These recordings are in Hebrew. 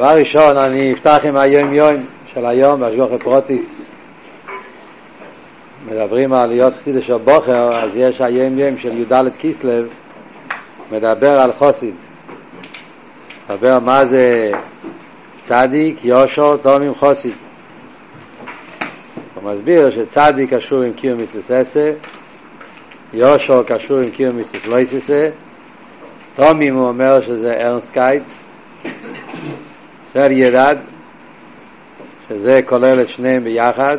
דבר ראשון, אני אפתח עם היום יום של היום, בהשגוחי פרוטיס. מדברים על להיות חסיד של בוכר, אז יש היום יום של י"ד כיסלב, מדבר על חוסיד. מדבר מה זה צדיק, יושו, תום חוסיד. הוא מסביר שצדיק קשור עם קיום מצווה יושו קשור עם קיום מצווה לא תומים הוא אומר שזה ארנסקייט, סר ידד, שזה כולל את שניהם ביחד.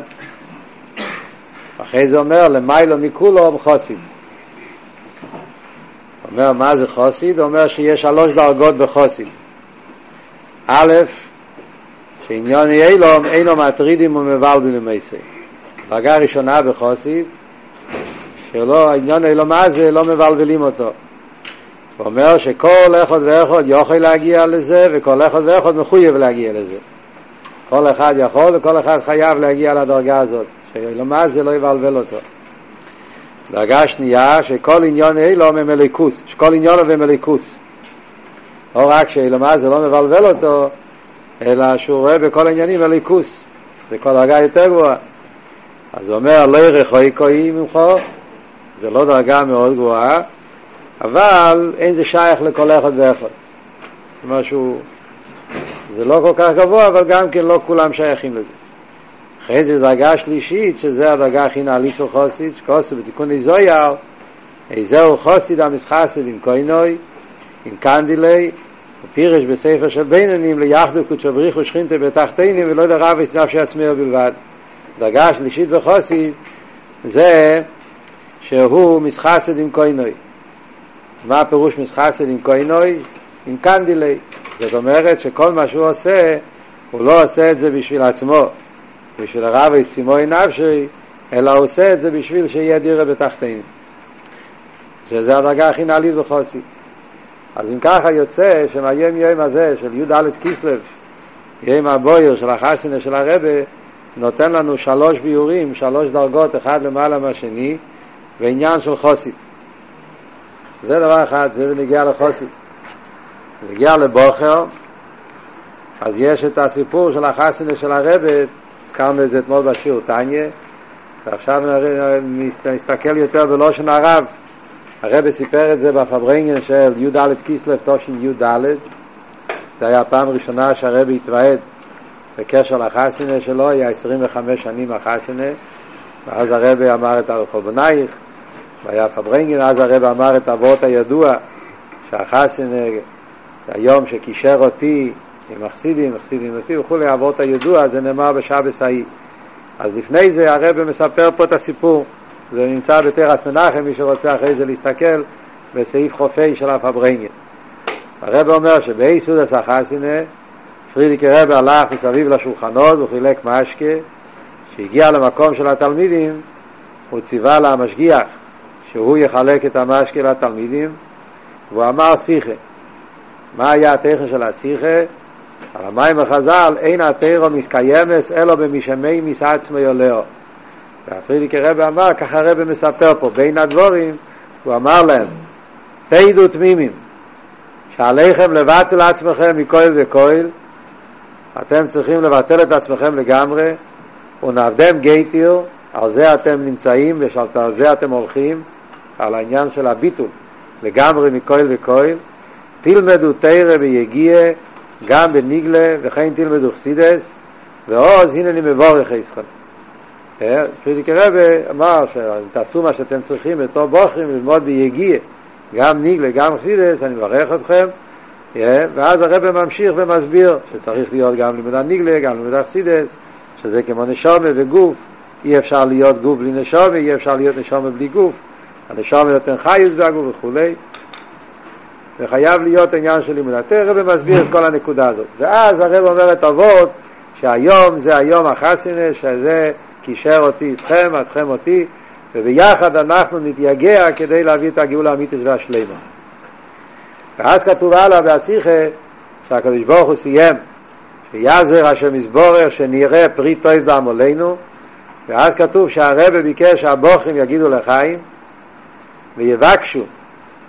אחרי זה אומר, למיילו מכולו חוסיד. אומר, מה זה חוסיד? אומר שיש שלוש דרגות בחוסיד. א', שעניון אילום אינו מטרידים ומבלבלים למייסי. דרגה ראשונה בחוסיד, שלא, עניון אילום מה זה, לא מבלבלים אותו. הוא אומר שכל אחד ואחד יכול להגיע לזה וכל אחד ואחד מחויב להגיע לזה. כל אחד יכול וכל אחד חייב להגיע לדרגה הזאת, שלמה זה לא יבלבל אותו. דרגה שנייה, שכל עניון אילו ממליקוס, שכל עניון הוא במליקוס. לא רק שלמה זה לא מבלבל אותו, אלא שהוא רואה בכל העניינים מליקוס, זה כל דרגה יותר גבוהה. אז הוא אומר, לא ירחוי כהי ממך, זה לא דרגה מאוד גבוהה, אבל אין זה שייך לכל אחד ואחד. משהו, זה לא כל כך גבוה, אבל גם כן לא כולם שייכים לזה. אחרי זה דרגה שלישית, שזה הדרגה הכי נעלית של חוסיד, שכוסו בתיקון איזויאר, איזהו חוסיד המסחסד עם קוינוי, עם קנדילי, ופירש בספר של בינונים ליחדו קודשו בריחו שכינתה בתחתינים ולא יודע רב נפשי עצמאו בלבד. דרגה שלישית בחוסיד זה שהוא מסחסד עם קוינוי. מה הפירוש מסחסד עם קוינוי? עם קנדילי. זאת אומרת שכל מה שהוא עושה, הוא לא עושה את זה בשביל עצמו, בשביל הרב יסימוי נפשי, אלא הוא עושה את זה בשביל שיהיה דירה בתחתינו. שזה הדרגה הכי נעלית בחוסי. אז אם ככה יוצא שמהיום יום הזה של י"ד כיסלב, יום הבויר של החסינה של הרבה, נותן לנו שלוש ביורים, שלוש דרגות, אחד למעלה מהשני, ועניין של חוסית. זה דבר אחד, זה נגיע לחוסי. נגיע לבוכר, אז יש את הסיפור של החסינה של הרבה, הזכרנו את זה אתמול בשיעור טניה, ועכשיו נסתכל יותר בלושן הרב. הרבה סיפר את זה בפברנגן של י"ד כיסלב תושין י"ד, זה היה הפעם הראשונה שהרבה התוועד בקשר לחסינה שלו, היה 25 שנים החסינה, ואז הרבה אמר את הרחוב בנייך, והיה פברנגן, אז הרב אמר את הוורט הידוע, שהחסן, היום שקישר אותי עם מחסידים, מחסידים אותי וכולי, הוורט הידוע, זה נאמר בשבס ההיא. אז לפני זה הרב מספר פה את הסיפור, זה נמצא בתרס מנחם, מי שרוצה אחרי זה להסתכל, בסעיף חופי של הפברנגן. הרב אומר שבאיסוד הסחסינה, פרידיק הרב הלך מסביב לשולחנות וחילק משקה, שהגיע למקום של התלמידים, הוא ציווה למשגיח שהוא יחלק את המשקה לתלמידים, והוא אמר שיחה. מה היה התכן של השיחה? על המים החז"ל, אין התירו מסקיימס אלא במשמי מסעצמי עולהו. והפרידיק הרבה אמר, ככה הרבה מספר פה, בין הדבורים, הוא אמר להם, תדעו תמימים, שעליכם לבטל עצמכם מכל וכל, אתם צריכים לבטל את עצמכם לגמרי, ונעבדם גייטיר, על זה אתם נמצאים ועל זה אתם הולכים, על העניין של הביטול, לגמרי מכל וכל, תלמדו תרא ויגיע גם בניגלה וכן תלמדו חסידס, ועוז הנה אני מבורך איסכם. פרידיק רבי אמר שתעשו מה שאתם צריכים בתור בוחרים ללמוד ביגיע, גם ניגלה, גם חסידס, אני מברך אתכם. ואז הרב ממשיך ומסביר שצריך להיות גם לימוד הניגלה, גם לימוד החסידס, שזה כמו נשומה וגוף, אי אפשר להיות גוף בלי נשומה, אי אפשר להיות נשומה בלי גוף. הנשום נותן חיוס בהגוף וכולי, וחייב להיות עניין של לימוד התרא, ומסביר את כל הנקודה הזאת. ואז הרב אומר את אבות, שהיום זה היום החסינה, שזה קישר אותי איתכם, אתכם אותי, וביחד אנחנו נתייגע כדי להביא את הגאולה האמיתית והשלמה. ואז כתוב הלאה בהשיחה, שהקדוש ברוך הוא סיים, שיעזר השם יסבורר, שנראה פרי טוב בעמולנו, ואז כתוב שהרבא ביקש שהבוכים יגידו לחיים, ויבקשו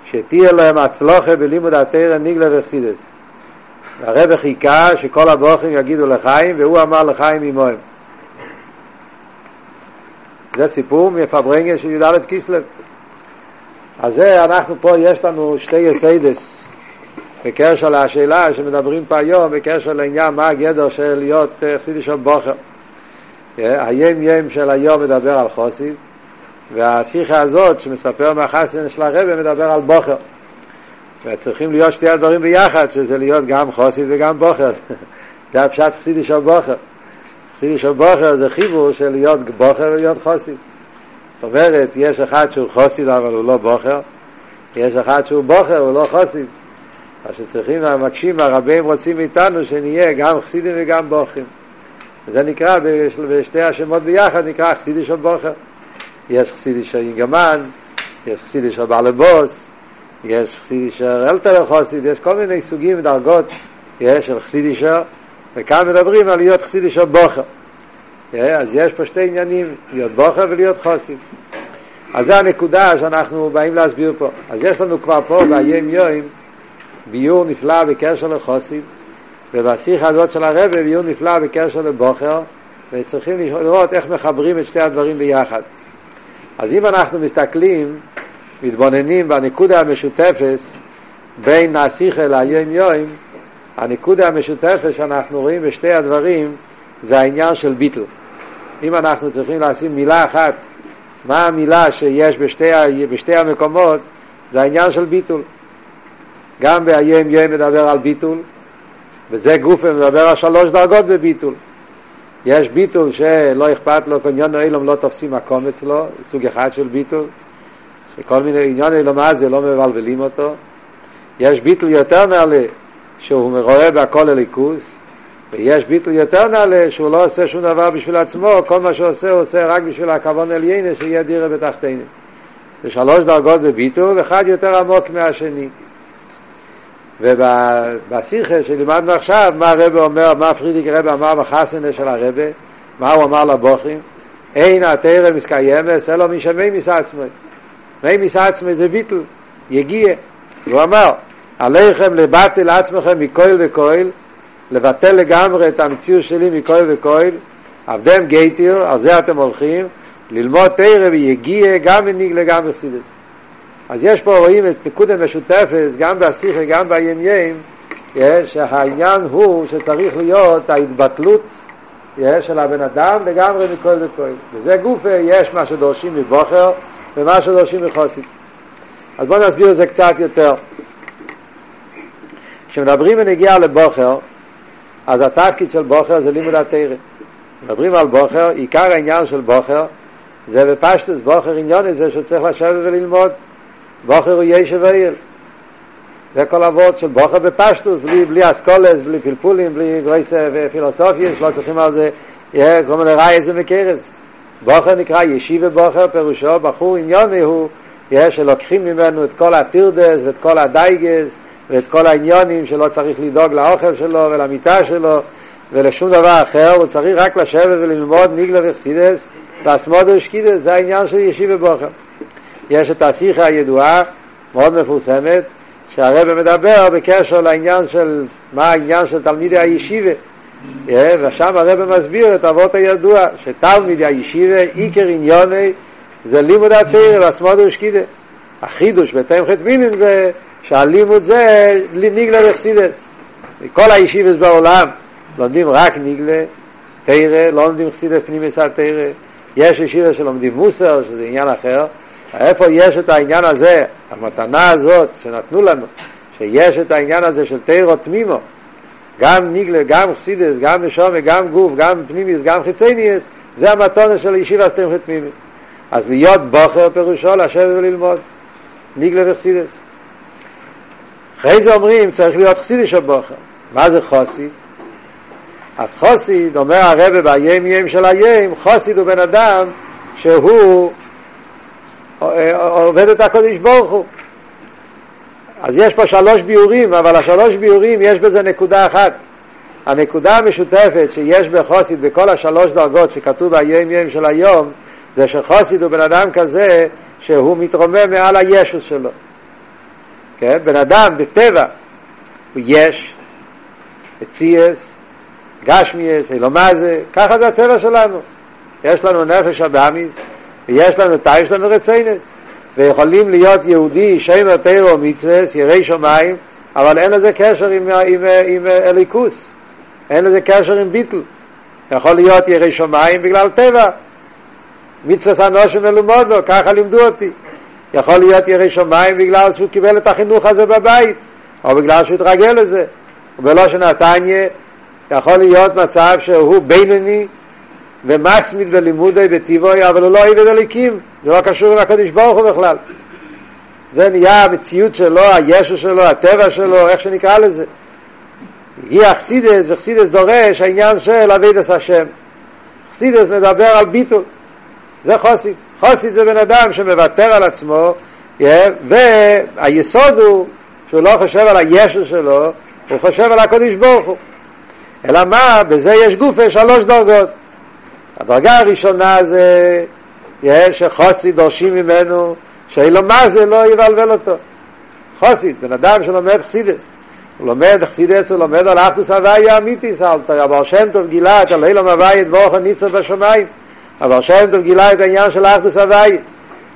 שתהיה להם הצלוחה בלימוד התרא ניגלה וחסידס. והרב חיכה שכל הברוכים יגידו לחיים, והוא אמר לחיים עמוהם. זה סיפור מפברנגל של י"ד קיסלב. אז זה, אנחנו פה, יש לנו שתי יסיידס בקשר לשאלה שמדברים פה היום, בקשר לעניין מה הגדר של להיות חסידי של בוכר. היום יום של היום מדבר על חוסיד, והשיחה הזאת שמספר מהחסן של הרבי מדבר על בוכר. וצריכים להיות שתי הדברים ביחד, שזה להיות גם חוסיד וגם בוכר. זה הפשט חסידי של בוכר. חסידי של בוכר זה חיבור של להיות בוכר ולהיות חוסיד. זאת אומרת, יש אחד שהוא חוסיד אבל הוא לא בוכר, יש אחד שהוא בוכר, הוא לא חוסיד. אז שצריכים, המקשים, הרבים רוצים מאיתנו שנהיה גם חסידים וגם בוכים. וזה נקרא, בשתי השמות ביחד, נקרא חסידי של בוכר. יש חסידי של אינגמן, יש חסידי של בעל הבוס, יש חסידי של אלתר חוסיד, יש כל מיני סוגים ודרגות יש של חסידי של, וכאן מדברים על להיות חסידי של בוכר. אז יש פה שתי עניינים, להיות בוכר ולהיות חוסיד. אז זו הנקודה שאנחנו באים להסביר פה. אז יש לנו כבר פה ביום יום ביור נפלא בקשר לחוסיד, ובשיחה הזאת של הרב ביור נפלא בקשר לבוכר, וצריכים לראות איך מחברים את שתי הדברים ביחד. אז אם אנחנו מסתכלים, מתבוננים בנקודה המשותפת בין השיחה ליום יום, הנקודה המשותפת שאנחנו רואים בשתי הדברים זה העניין של ביטל. אם אנחנו צריכים לשים מילה אחת, מה המילה שיש בשתי, בשתי המקומות, זה העניין של ביטול. גם יום מדבר על ביטול, וזה גוף מדבר על שלוש דרגות בביטול. יש ביטול שלא אכפת לו, קניון אילום לא תופסים מקום אצלו, סוג אחד של ביטול, שכל מיני עניון אילום הזה לא מבלבלים אותו. יש ביטול יותר נעלה, שהוא רואה בהכל הליכוס, ויש ביטול יותר נעלה, שהוא לא עושה שום דבר בשביל עצמו, כל מה שהוא עושה, הוא עושה רק בשביל הכוון עליינה, שיהיה דירה בתחתינו. זה שלוש דרגות בביטול, אחד יותר עמוק מהשני. ובשיחה שלימדנו עכשיו, מה הרב אומר, מה פרידיק רב אמר בחסנה של הרב, מה הוא אמר לבוכים? אין התרא מסקיימס, אלא משמי מסעצמי. מי מסעצמי זה ביטל, יגיע. הוא אמר, עליכם לבטל עצמכם מכויל וכויל, לבטל לגמרי את המציאות שלי מכויל וכויל, עבדם גייטיר, על זה אתם הולכים, ללמוד תרא ויגיע גם מניג לגמרי חסידס. אז יש פה, רואים את נקודה משותפת, גם בשיחה, גם בים ים, שהעניין הוא שצריך להיות ההתבטלות של הבן אדם לגמרי מכל וכל. וזה גוף, יש מה שדורשים מבוכר ומה שדורשים מחוסית. אז בואו נסביר את זה קצת יותר. כשמדברים בנגיעה לבוכר, אז התפקיד של בוכר זה לימוד התרא. מדברים על בוכר, עיקר העניין של בוכר זה בפשטוס, בוכר עניון הזה שצריך לשבת וללמוד. בוכר הוא ישב ואיל. זה כל אבות של בוכר בפשטוס, בלי, בלי אסכולס, בלי פלפולים, בלי גרויס ופילוסופיה, שלא צריכים על זה, יהיה כל מיני רייס ומקרס. בוכר נקרא ישיבה בוכר, פירושו בחור עניוני הוא, יש שלוקחים ממנו את כל הטירדס ואת כל הדייגס ואת כל העניונים שלא צריך לדאוג לאוכל שלו ולמיטה שלו ולשום דבר אחר, הוא צריך רק לשבת וללמוד ניגלה וחסידס ואסמודו ושקידס, זה העניין של ישיבה בוכר. יש את השיחה הידועה, מאוד מפורסמת, שהרבא מדבר בקשר לעניין של, מה העניין של תלמידי הישיבה. ושם הרבא מסביר את אבות הידוע, שתלמידי הישיבה, עיקר עניוני, זה לימוד התיר והסמוד ושקידה. החידוש בתמחת מינים זה שהלימוד זה ניגלה וחסידס. כל הישיבס בעולם לומדים רק ניגלה, תרא, לא לומדים חסידס פנימיס התרא. יש ישיבה שלומדים מוסר, שזה עניין אחר, איפה יש את העניין הזה, המתנה הזאת שנתנו לנו, שיש את העניין הזה של תירו תמימו, גם ניגלה, גם חסידס, גם נשומה, גם גוף, גם פנימיס, גם חיצייניאס, זה המתונה של ישיבה סתם תמימי. אז להיות בוחר פירושו לשבת וללמוד, ניגלה וחסידס. אחרי זה אומרים, צריך להיות חסידי של בוחר. מה זה חוסית? אז חוסיד, אומר הרבה ביום יום של היום, חוסיד הוא בן אדם שהוא עובד את הקודש ברוך הוא. אז יש פה שלוש ביורים, אבל השלוש ביורים יש בזה נקודה אחת. הנקודה המשותפת שיש בחוסיד בכל השלוש דרגות שכתוב ביום יום של היום, זה שחוסיד הוא בן אדם כזה שהוא מתרומם מעל הישוס שלו. כן? בן אדם בטבע הוא יש, מציאס, גשמיאס, אילומזה, ככה זה הטבע שלנו. יש לנו נפש הבאמיס, ויש לנו יש לנו רציינס, ויכולים להיות יהודי, שם תירו מצווה, יראי שמיים, אבל אין לזה קשר עם, עם, עם אליקוס, אין לזה קשר עם ביטל. יכול להיות יראי שמיים בגלל טבע. מצווה אנושים מלומדו, ככה לימדו אותי. יכול להיות יראי שמיים בגלל שהוא קיבל את החינוך הזה בבית, או בגלל שהוא התרגל לזה. ובלושן התניא יכול להיות מצב שהוא בינוני ומסמיד בלימודי בטיבוי, אבל הוא לא עבד הליקים, זה לא קשור עם הקדוש ברוך הוא בכלל. זה נהיה המציאות שלו, הישו שלו, הטבע שלו, איך שנקרא לזה. היא אכסידס, וחסידס דורש העניין של אבידס השם. אכסידס מדבר על ביטול, זה חוסיד. חוסיד זה בן אדם שמוותר על עצמו, והיסוד הוא שהוא לא חושב על הישו שלו, הוא חושב על הקודש ברוך הוא. אלא מה, בזה יש גופה שלוש דרגות. הדרגה הראשונה זה שחוסיד דורשים ממנו שאילו מה זה לא יבלבל אותו. חוסיד, בן אדם שלומד חסידס. הוא לומד חסידס, הוא לומד על אחדוס הוויה אמיתיס, אבל שם טוב גילה את הלילום הוויה את ואוכו ניצו בשמיים. אבל שם טוב גילה את העניין של אחדוס הוויה.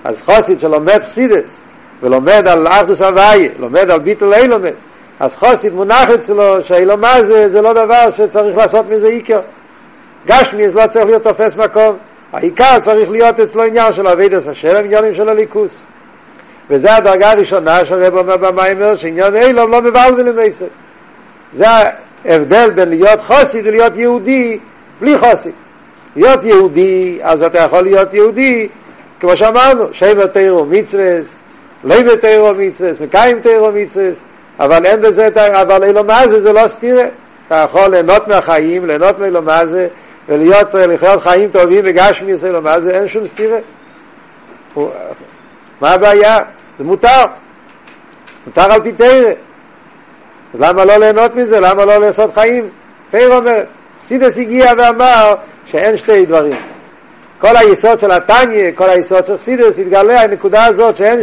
אז חוסיד שלומד חסידס, ולומד על אחדוס הוויה, לומד על ביטול אילומס, אז חוסיד מונח אצלו שאילו מה זה, זה לא דבר שצריך לעשות מזה עיקר. גשמיס לא צריך להיות תופס מקום. העיקר צריך להיות אצלו עניין של אבידס השם, עניינים של הליכוס. וזה הדרגה הראשונה שהרב אומר במיימר, שעניין אילום לא מבלבל למעשה. זה ההבדל בין להיות חוסי ולהיות יהודי בלי חוסי. להיות יהודי, אז אתה יכול להיות יהודי, כמו שאמרנו, שם תירו מצווס, ליבה תירו מצווס, מקיים תירו מצווס, אבל אין בזה, אבל אילו מה זה, זה לא סתירה. אתה יכול ליהנות מהחיים, ליהנות מאילו מה זה, ולהיות, לחיות חיים טובים וגשמי אילו מה זה, אין שום סתירה. מה הבעיה? זה מותר. מותר על פי תרא. אז למה לא ליהנות מזה? למה לא לעשות חיים? תרא אומר, סידס הגיע ואמר שאין שתי דברים. כל היסוד של התניא, כל היסוד של סידס, התגלה הנקודה הזאת שאין,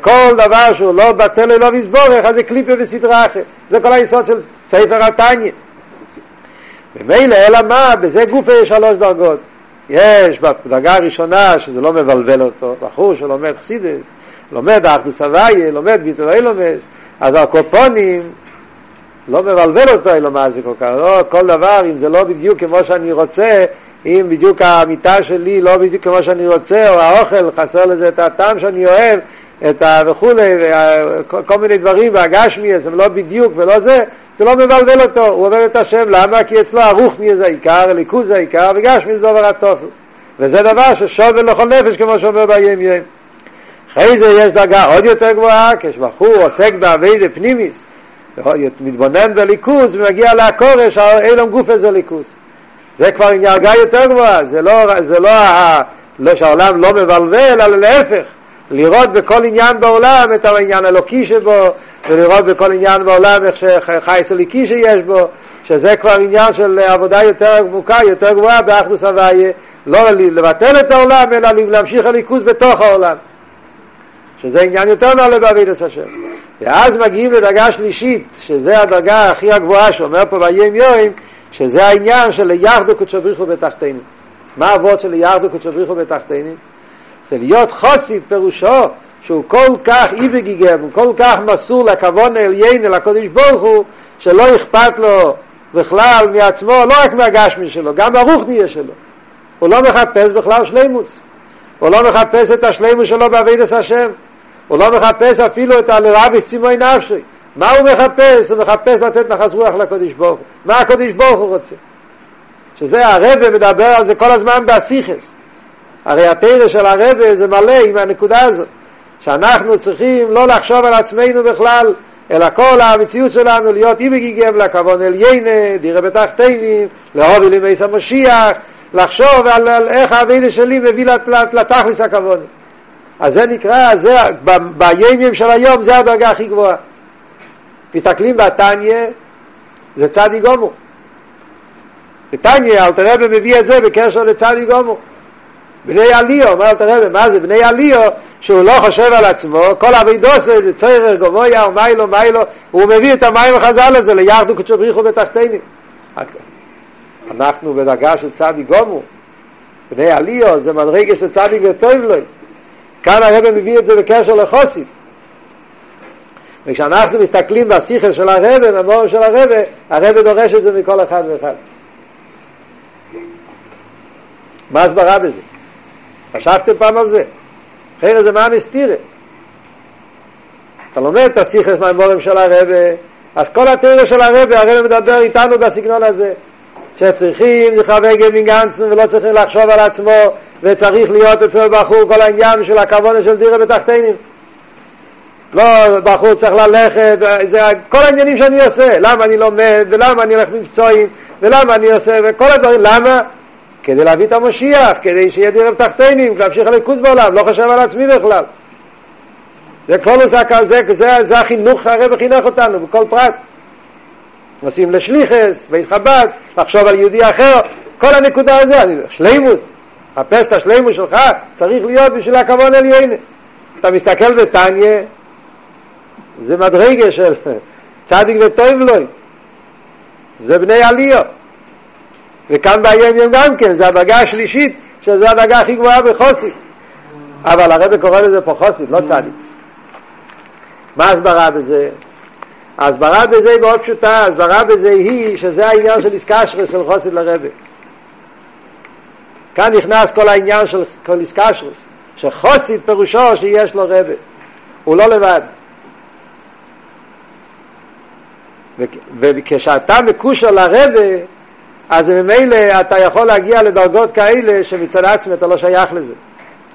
כל דבר שהוא לא בטל ולא מזבורך, אז זה קליפה וסדרה אחרת. זה כל היסוד של ספר התניא. ומילא, אלא מה? בזה גופה יש שלוש דרגות. יש בדרגה הראשונה, שזה לא מבלבל אותו, בחור שלומד חסידס, לומד אחדוס הוויה, לומד ביטול אילומס, אז הקופונים לא מבלבל אותו אילומה זה כל כך, לא כל דבר, אם זה לא בדיוק כמו שאני רוצה, אם בדיוק המיטה שלי לא בדיוק כמו שאני רוצה, או האוכל חסר לזה את הטעם שאני אוהב, את ה... וכולי, כל מיני דברים, והגשמי, הם לא בדיוק ולא זה, זה לא מבלבל אותו, הוא עובד את השם, למה? כי אצלו הרוחני זה העיקר, הליכוז זה העיקר, וגשמי זה דבר התופל. וזה דבר ששובל לכל נפש, כמו שאומר ביום יום. אחרי זה יש דרגה עוד יותר גבוהה, כשבחור עוסק בעבידי פנימיס, מתבונן בליכוז ומגיע להקורש, אילום גוף איזה ליכוז. זה כבר עניין יותר גבוהה, זה לא, זה לא, לא שהעולם לא מבלבל, אלא להפך, לראות בכל עניין בעולם את העניין האלוקי שבו, ולראות בכל עניין בעולם איך שחייס אליקי שיש בו, שזה כבר עניין של עבודה יותר עמוקה, יותר גבוהה באחדוס הוויה, לא לבטל את העולם, אלא להמשיך הליכוז בתוך העולם. שזה עניין יותר נעלה בעבידת השם. ואז מגיעים לדרגה שלישית, שזה הדרגה הכי הגבוהה שאומר פה ויים יורים, שזה העניין של יחדו קודשו בריחו בתחתינו. מה אבות של יחדו קודשו בריחו בתחתינו? זה להיות חוסי פירושו שהוא כל כך איבגיגם, הוא כל כך מסור לכוון עליין, אל הקודש ברוך הוא, שלא אכפת לו בכלל מעצמו, לא רק מהגשמי שלו, גם מהרוחניה שלו. הוא לא מחפש בכלל שלימוס. הוא לא מחפש את השלימוס שלו בעבידת השם. הוא לא מחפש אפילו את הלרבי סימוי נפשי. מה הוא מחפש? הוא מחפש לתת נחס רוח לקודש ברוך הוא. מה הקודש ברוך הוא רוצה? שזה הרבה מדבר על זה כל הזמן באסיכס. הרי התרא של הרבה זה מלא עם הנקודה הזאת. שאנחנו צריכים לא לחשוב על עצמנו בכלל, אלא כל המציאות שלנו להיות אי בגיגם לכוון אל יינה, דירה בתחתינים, להוביל לימי המשיח, לחשוב על, על איך האבידה שלי מביא לתכלס הכוון. אז זה נקרא, זה, בימים של היום זה הדרגה הכי גבוהה. מסתכלים בתניא, זה צדי גומו. בתניא, אלתר מביא את זה בקשר לצדי גומו. בני עליו, אומר אלתר רבי, מה זה? בני עליו שהוא לא חושב על עצמו, כל אבידוס זה צויר גבויה ומיילו מיילו, הוא מביא את המים החז"ל הזה ליחדו קדשו בריחו בתחתינים. אנחנו בדרגה של צדיק גומו, בני עליו, זה מדרגה של צדיק וטוב לו. כאן הרב מביא את זה בקשר לחוסית. וכשאנחנו מסתכלים בשיחה של הרב, במורים של הרב, הרב דורש את זה מכל אחד ואחד. מה הסברה בזה? חשבתם פעם על זה? אחרי זה מה מסתירה? אתה לומד את השיחה מהמורים של הרב, אז כל התיאוריה של הרב, הרב מדבר איתנו בסגנון הזה. שצריכים לכוון גמין גנצן ולא צריכים לחשוב על עצמו וצריך להיות אצל בחור כל העניין של הכוונה של דירה בתחתינים לא בחור צריך ללכת זה כל העניינים שאני עושה למה אני לומד ולמה אני הולך מבצועים ולמה אני עושה וכל הדברים למה? כדי להביא את המשיח כדי שיהיה דירה בתחתינים להמשיך הליכוז בעולם לא חושב על עצמי בכלל זה כל זה, זה, זה, זה החינוך הרב חינך אותנו בכל פרט נוסעים לשליחס, בית חב"ד, לחשוב על יהודי אחר, כל הנקודה הזו, שלימוס, חפש את השלימוס שלך, צריך להיות בשביל הכבוד עליינה. אתה מסתכל בטניה, זה מדרגה של צדיק וטוב לוי, זה בני עליו. וכאן ביום יום גם כן, זה הדרגה השלישית, שזה הדרגה הכי גבוהה בחוסית. אבל הרב קורא לזה פה חוסית, לא צדיק. מה הסברה בזה? ההסברה בזה היא מאוד פשוטה, ההסברה בזה היא שזה העניין של איסקשרס של חוסד לרבה. כאן נכנס כל העניין של כל איסקשרס, שחוסד פירושו שיש לו רבה, הוא לא לבד. וכשאתה מקושר לרבה, אז ממילא אתה יכול להגיע לדרגות כאלה שמצד עצמי אתה לא שייך לזה.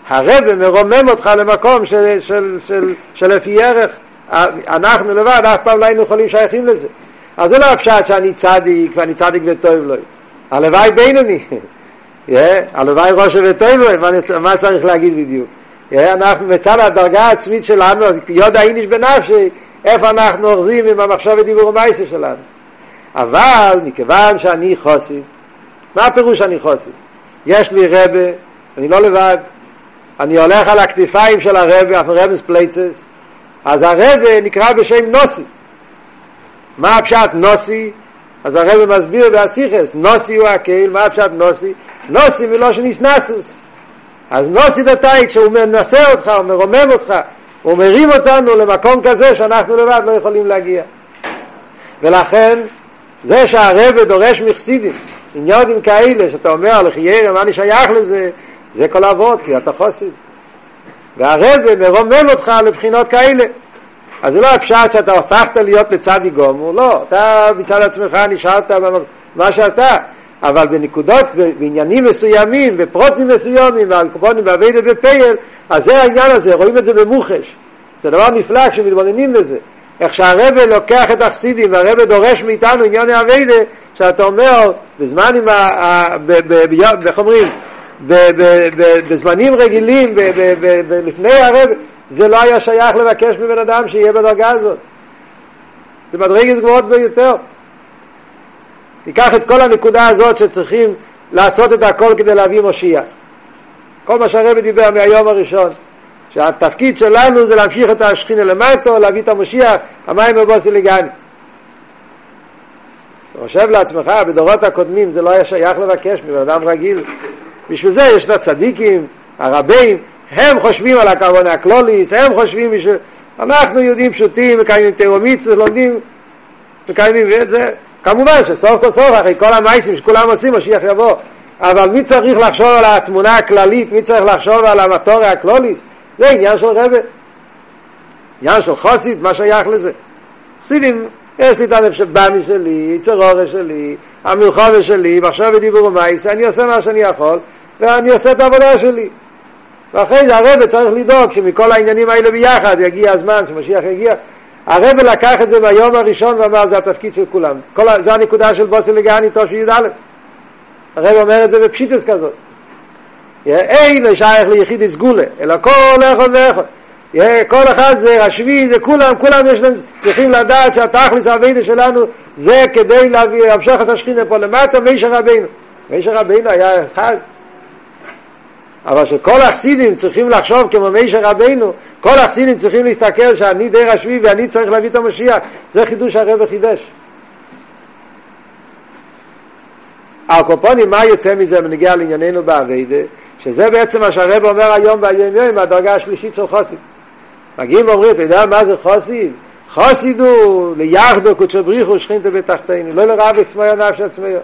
הרבה מרומם אותך למקום של, של, של, של לפי ערך אנחנו לבד אף פעם לא היינו יכולים שייכים לזה. אז זה לא הפשט שאני צדיק ואני צדיק וטוב לו. הלוואי בינוני. הלוואי ראש וטוב לו, מה צריך להגיד בדיוק? אנחנו מצד הדרגה העצמית שלנו, יודע איניש בנפשיה, איפה אנחנו אוחזים עם המחשב ודיבור ומעשה שלנו. אבל מכיוון שאני חסיד, מה הפירוש אני חסיד? יש לי רבי, אני לא לבד, אני הולך על הכתפיים של הרבי, אויף רבי'ס פלייצעס, אז הרבי נקרא בשם נשיא. מה הפשט נשיא? אז הרבי מסביר בהשיחות, נשיא הוא הכל, מה הפשט נשיא? נוסי מלושן איסנסוס. אז נוסי דתאי, כשהוא מנסה אותך, הוא מרומם אותך, הוא מרים אותנו למקום כזה שאנחנו לבד לא יכולים להגיע. ולכן, זה שהרב דורש מחסידים, עניונים כאלה, שאתה אומר, לחיירה, מה אני שייך לזה? זה כל אבות, כי אתה חוסד. והרב מרומם אותך לבחינות כאלה. אז זה לא הפשט שאתה הפכת להיות לצדי גומור, לא, אתה מצד עצמך נשארת במה שאתה, אבל בנקודות, בעניינים מסוימים, בפרוטים מסוימים, ועל קופונים ועבדת בפייל, אז זה העניין הזה, רואים את זה במוחש. זה דבר נפלא כשמתבוננים לזה. איך שהרבא לוקח את החסידים והרבא דורש מאיתנו עניין העבדה, שאתה אומר, בזמן עם ה... איך אומרים? בזמנים רגילים, לפני הרב, זה לא היה שייך לבקש מבן אדם שיהיה בדרגה הזאת. זה מדרגת גבוהות ביותר. ניקח את כל הנקודה הזאת שצריכים לעשות את הכל כדי להביא מושיע. כל מה שהרבי דיבר מהיום הראשון, שהתפקיד שלנו זה להמשיך את השכינה למטו, להביא את המושיע, המים בבוסי לגני. אתה חושב לעצמך, בדורות הקודמים זה לא היה שייך לבקש מבן אדם רגיל. בשביל זה יש את הצדיקים, הרבים, הם חושבים על הכוונה הקלוליס, הם חושבים בשביל... אנחנו יהודים פשוטים, מקיימים תאומיצה, לומדים, מקיימים את זה. כמובן שסוף כל סוף, אחרי כל המייסים שכולם עושים, משיח יבוא. אבל מי צריך לחשוב על התמונה הכללית, מי צריך לחשוב על המטוריה הקלוליס? זה עניין של רבי. עניין של חוסית, מה שייך לזה? חסידים, יש לי את הנפש בני שלי, צרורי שלי, המלחומה שלי, ועכשיו בדיבור ומייס, אני עושה מה שאני יכול, ואני עושה את העבודה שלי. ואחרי זה הרבה צריך לדאוג שמכל העניינים האלה ביחד יגיע הזמן שמשיח יגיע. הרבה לקח את זה ביום הראשון ואמר זה התפקיד של כולם. כל, זה הנקודה של בוסי לגני תושבי י"א. הרבה אומר את זה בפשיטס כזאת. אין לשייך ליחיד סגולה, אלא כל אחד ואחד. כל אחד זה רשמי, זה כולם, כולם יש להם, צריכים לדעת שהתכלס הבידה שלנו זה כדי להביא, המשך את השכינה פה למטה, מישר רבינו. מישר רבינו היה אחד. אבל שכל החסידים צריכים לחשוב כמו מישר רבינו, כל החסידים צריכים להסתכל שאני די רשמי ואני צריך להביא את המשיח, זה חידוש הרב חידש. הקופונים, מה יוצא מזה בנגיע לענייננו באביידה? שזה בעצם מה שהרב אומר היום ביום יום, הדרגה השלישית של חוסים. מגיעים ואומרים, אתה יודע מה זה חוסים? חסיד הוא ליחדו קודשו בריחו שכינתו בתחתינו, לא לרעה בסמויה נפש עצמאו.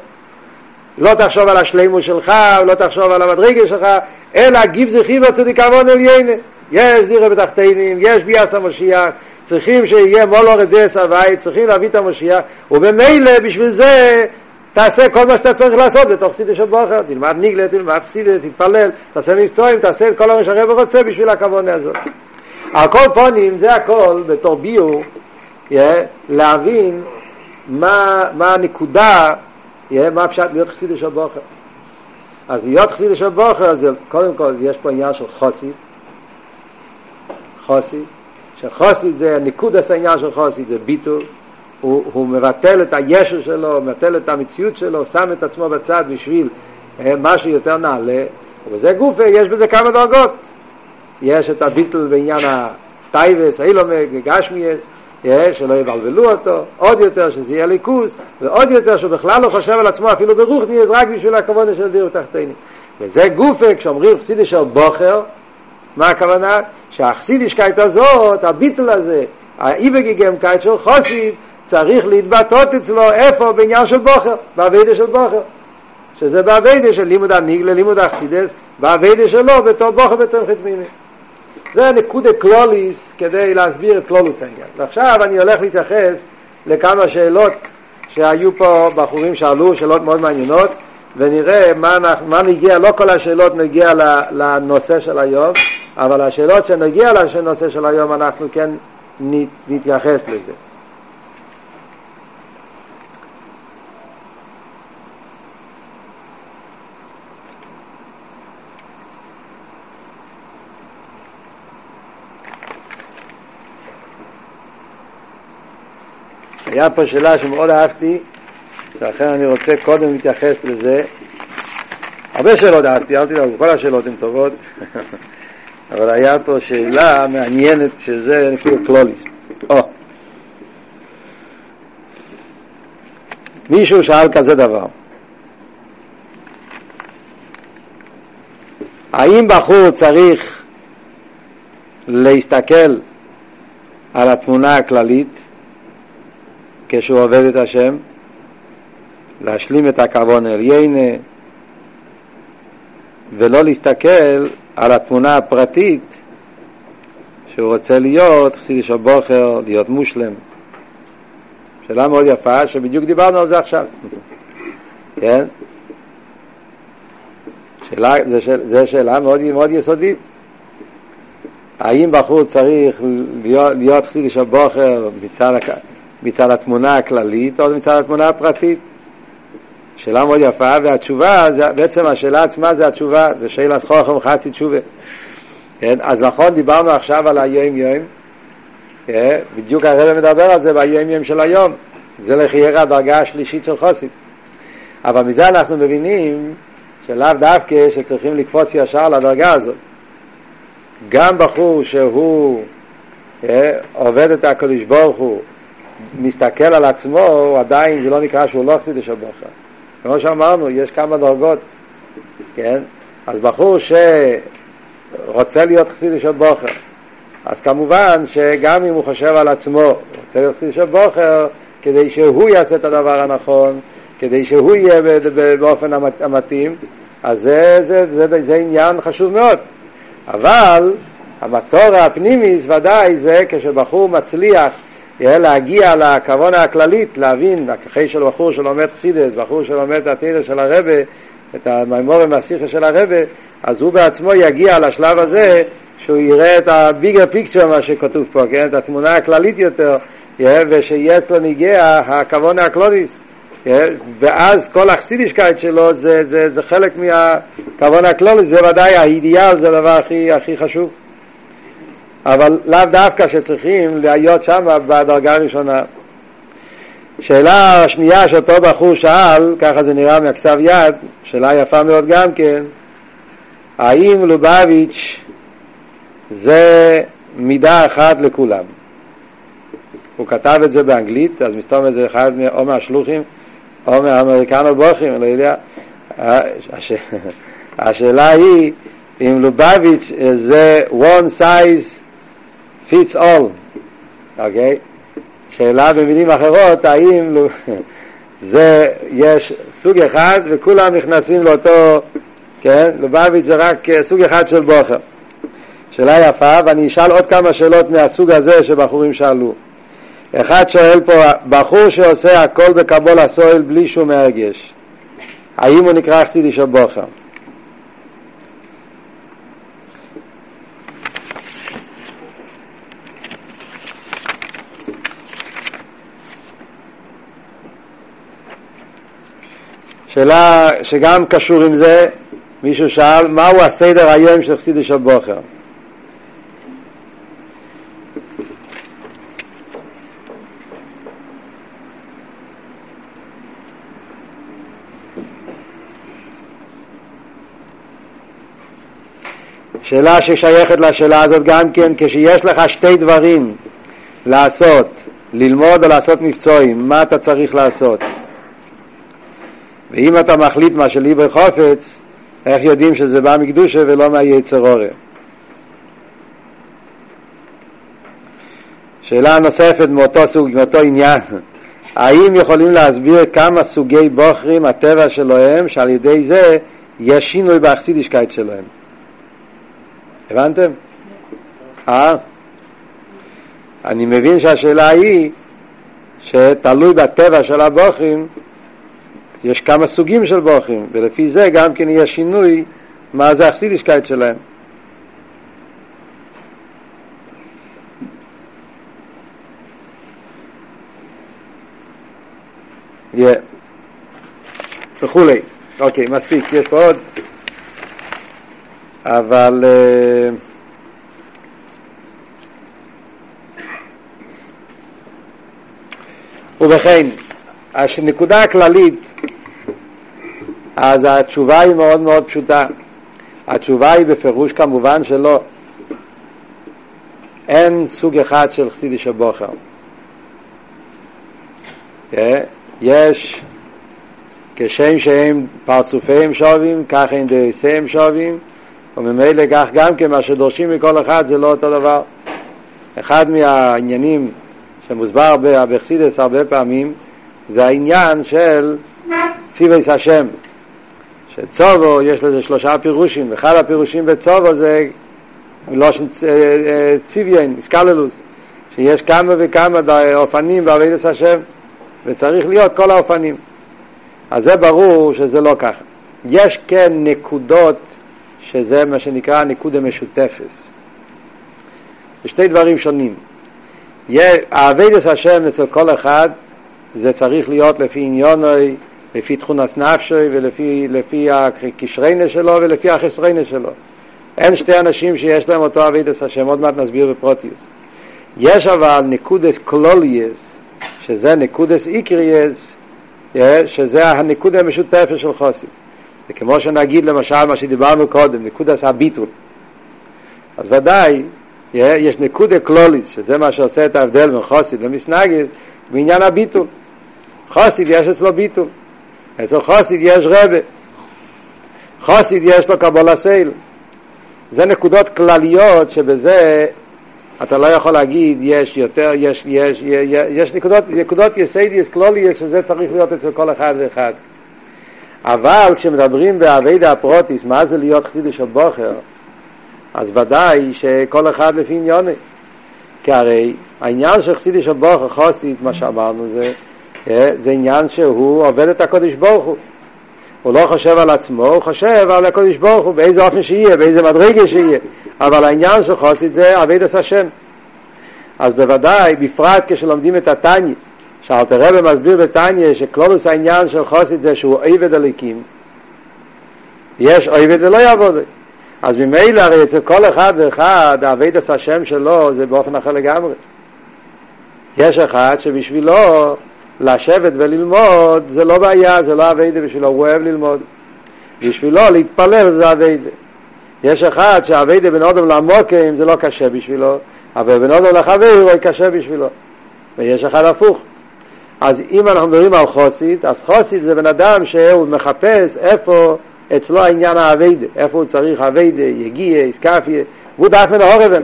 לא תחשוב על השלימו שלך, לא תחשוב על המדרגה שלך, אלא גיב זכי בצדיק עוון עליינה. יש דירה בתחתינים, יש ביאס המשיח, צריכים שיהיה מולו רדס הווי, צריכים להביא את המשיח, ובמילא בשביל זה תעשה כל מה שאתה צריך לעשות בתוך סידש הבוכר, תלמד ניגלה, תלמד סידש, תתפלל, תעשה מבצועים, תעשה את כל מה שהרב רוצה בשביל הכוונה הזאת. על כל פונים זה הכל בתור ביור, yeah, להבין מה, מה הנקודה, yeah, מה פשט להיות חסידי של בוכר. אז להיות חסידי של בוכר זה קודם כל יש פה עניין של חוסי, חוסי, שחוסי זה ניקוד העניין של חוסי זה ביטול, הוא, הוא מבטל את הישר שלו, מבטל את המציאות שלו, שם את עצמו בצד בשביל משהו יותר נעלה, ובזה גופה יש בזה כמה דרגות. יש את הביטל בעניין הטייבס, האילומק, גשמיאס, שלא יבלבלו אותו, עוד יותר שזה יהיה ליכוז, ועוד יותר שהוא בכלל לא חושב על עצמו אפילו ברוך נהיה רק בשביל הכוונה של דיר תחתינו. וזה גופה, כשאומרים חסידי של בוכר, מה הכוונה? שהחסידישקייט הזאת, הביטל הזה, האיבגיגמקייט של חוסיב, צריך להתבטאות אצלו איפה בעניין של בוכר, בעבידה של בוכר. שזה בעבידה של לימוד הניגלה, לימוד החסידס, בעבידה שלו בתור בוכר בתור חתמימי. זה נקודה קלוליס כדי להסביר את קלולוס העניין. ועכשיו אני הולך להתייחס לכמה שאלות שהיו פה בחורים שאלו, שאלות מאוד מעניינות, ונראה מה, מה נגיע, לא כל השאלות נגיע לנושא של היום, אבל השאלות שנגיע לנושא של היום אנחנו כן נתייחס לזה. היה פה שאלה שמאוד אהבתי, ולכן אני רוצה קודם להתייחס לזה. הרבה שאלות אהבתי, אל תדאגו, כל השאלות הן טובות, אבל היה פה שאלה מעניינת שזה נקרא קלוליס. או. מישהו שאל כזה דבר, האם בחור צריך להסתכל על התמונה הכללית כשהוא עובד את השם, להשלים את הכוון עליינה, ולא להסתכל על התמונה הפרטית שהוא רוצה להיות חסידי של בוכר, להיות מושלם. שאלה מאוד יפה, שבדיוק דיברנו על זה עכשיו. כן? שאלה, זה, זה שאלה מאוד, מאוד יסודית. האם בחור צריך להיות, להיות חסידי של בוכר מצד, מצד התמונה הכללית או מצד התמונה הפרטית? שאלה מאוד יפה, והתשובה, זה, בעצם השאלה עצמה זה התשובה, זה שאלה חוכם חצי תשובה. כן? אז נכון, דיברנו עכשיו על היום יום, כן? בדיוק הרב מדבר על זה ביום יום של היום, זה לחייר הדרגה השלישית של חוסית. אבל מזה אנחנו מבינים שלאו דווקא שצריכים לקפוץ ישר לדרגה הזאת. גם בחור שהוא אה, עובד את הקדוש ברוך הוא, מסתכל על עצמו, עדיין זה לא נקרא שהוא לא חסיד של ברכה. כמו שאמרנו, יש כמה דרגות, כן? אז בחור שרוצה להיות חסיד של בוכר, אז כמובן שגם אם הוא חושב על עצמו, רוצה להיות חסיד של בוכר, כדי שהוא יעשה את הדבר הנכון, כדי שהוא יהיה באופן המתאים, אז זה, זה, זה, זה, זה עניין חשוב מאוד. אבל המטור הפנימיס ודאי זה כשבחור מצליח להגיע לכוונה הכללית, להבין, אחרי של בחור שלומד חסידס, בחור שלומד את התרא של הרבה, את המימורים מהשיחה של הרבה, אז הוא בעצמו יגיע לשלב הזה שהוא יראה את הביגר פיקצ'ר, מה שכתוב פה, כן? את התמונה הכללית יותר, ושיהיה אצלו נגיע הכוונה הקלודיס. ואז כל החסידישקייט שלו זה, זה, זה חלק מהכוונה הכלודיס, זה ודאי האידיאל, זה הדבר הכי, הכי חשוב. אבל לאו דווקא שצריכים להיות שם בדרגה הראשונה. שאלה השנייה שאותו בחור שאל, ככה זה נראה מהכסב יד, שאלה יפה מאוד גם כן, האם לובביץ' זה מידה אחת לכולם. הוא כתב את זה באנגלית, אז מסתום את זה אחד או מהשלוחים או מהאמריקנו בוכים, לא יודע. הש... השאלה היא אם לובביץ' זה one size fits all, אוקיי? שאלה במילים אחרות, האם זה, יש סוג אחד וכולם נכנסים לאותו, כן? לובביץ' זה רק סוג אחד של בוכר. שאלה יפה, ואני אשאל עוד כמה שאלות מהסוג הזה שבחורים שאלו. אחד שואל פה, בחור שעושה הכל בקבול הסואל בלי שום הרגש, האם הוא נקרא חסידי של בוכר? שאלה שגם קשור עם זה, מישהו שאל, מהו הסדר היום של חסידי של בוכר? שאלה ששייכת לשאלה הזאת גם כן, כשיש לך שתי דברים לעשות, ללמוד או לעשות מקצועים, מה אתה צריך לעשות? ואם אתה מחליט מה שליבר חופץ, איך יודעים שזה בא מקדושה ולא מהיצר אורר? שאלה נוספת מאותו סוג, מאותו עניין, האם יכולים להסביר כמה סוגי בוחרים הטבע שלהם, שעל ידי זה יש שינוי באכסידישקייט שלהם? הבנתם? אה? אני מבין שהשאלה היא שתלוי בטבע של הבוחרים, יש כמה סוגים של בוחרים, ולפי זה גם כן יהיה שינוי מה זה האכסידישקייט שלהם. Yeah. וכולי. אוקיי, מספיק, יש פה עוד. אבל uh, ובכן, הנקודה הכללית, אז התשובה היא מאוד מאוד פשוטה. התשובה היא בפירוש כמובן שלא. אין סוג אחד של חסידי של בוחר. אה? יש כשם שהם פרצופיהם שווים, כך הם דעשיהם שווים, וממילא כך גם כן מה שדורשים מכל אחד זה לא אותו דבר. אחד מהעניינים שמוסבר באבכסידס הרבה פעמים זה העניין של ציוויס השם. שצובו יש לזה שלושה פירושים, אחד הפירושים בצובו זה לושן ציוויין, איסקללוס, שיש כמה וכמה אופנים בעבודת השם וצריך להיות כל האופנים. אז זה ברור שזה לא ככה. יש כן נקודות שזה מה שנקרא נקודה משותפת. זה שתי דברים שונים. העבודת השם אצל כל אחד זה צריך להיות לפי עניינו, לפי תכונות נפשו ולפי לפי הכשרונות שלו ולפי החסרונות שלו. אין שתי אנשים שיש להם אותו עבודת השם, עוד מעט נסביר בפרטיות. יש אבל נקודות כלליות, שזה נקודות עיקריות, שזה הנקודה המשותפת של חסידים. זה כמו שנגיד למשל מה שדיברנו קודם, נקודת הביטול. אז ודאי, יש נקודה כללית, שזה מה שעושה את ההבדל בין חסיד למתנגד, בעניין הביטול. חסיד יש אצלו ביטול. אצל חסיד יש רבי. חסיד יש לו קבלת עול. זה נקודות כלליות שבזה אתה לא יכול להגיד יש יותר, יש, יש, יש, יש נקודות, נקודות יסודיות כלליות שזה צריך להיות אצל כל אחד ואחד. אבל כשמדברים בעבודה הפרטית, מה זה להיות חסידישע בחור, אז ודאי שכל אחד לפי עניינו. כי הרי העניין של חסידישע בחור, חסיד, מה שאמרנו, זה, זה עניין שהוא עובד את הקודש ברוך הוא. הוא לא חושב על עצמו, הוא חושב על הקודש ברוך הוא, באיזה אופן שיהיה, באיזה מדרגה שיהיה. אבל העניין של חוסית זה עבד את השם. אז בוודאי, בפרט כשלומדים את התניא, שאלתר רבי מסביר בתניא שכלולוס העניין של חוסית זה שהוא עבד הליקים יש עבד ולא יעבוד אז ממילא הרי אצל כל אחד ואחד העבד עשה השם שלו זה באופן אחר לגמרי יש אחד שבשבילו לשבת וללמוד זה לא בעיה, זה לא עבד בשבילו, הוא אוהב ללמוד בשבילו להתפלל זה עבד יש אחד שהאביידה בין אודם לעמוקים זה לא קשה בשבילו, אבל בין אודם לחבר הוא קשה בשבילו. ויש אחד הפוך. אז אם אנחנו מדברים על חוסית, אז חוסית זה בן אדם שהוא מחפש איפה אצלו העניין האביידה, איפה הוא צריך אביידה, יגיע, איסקפיה, והוא דף מן ההורבן.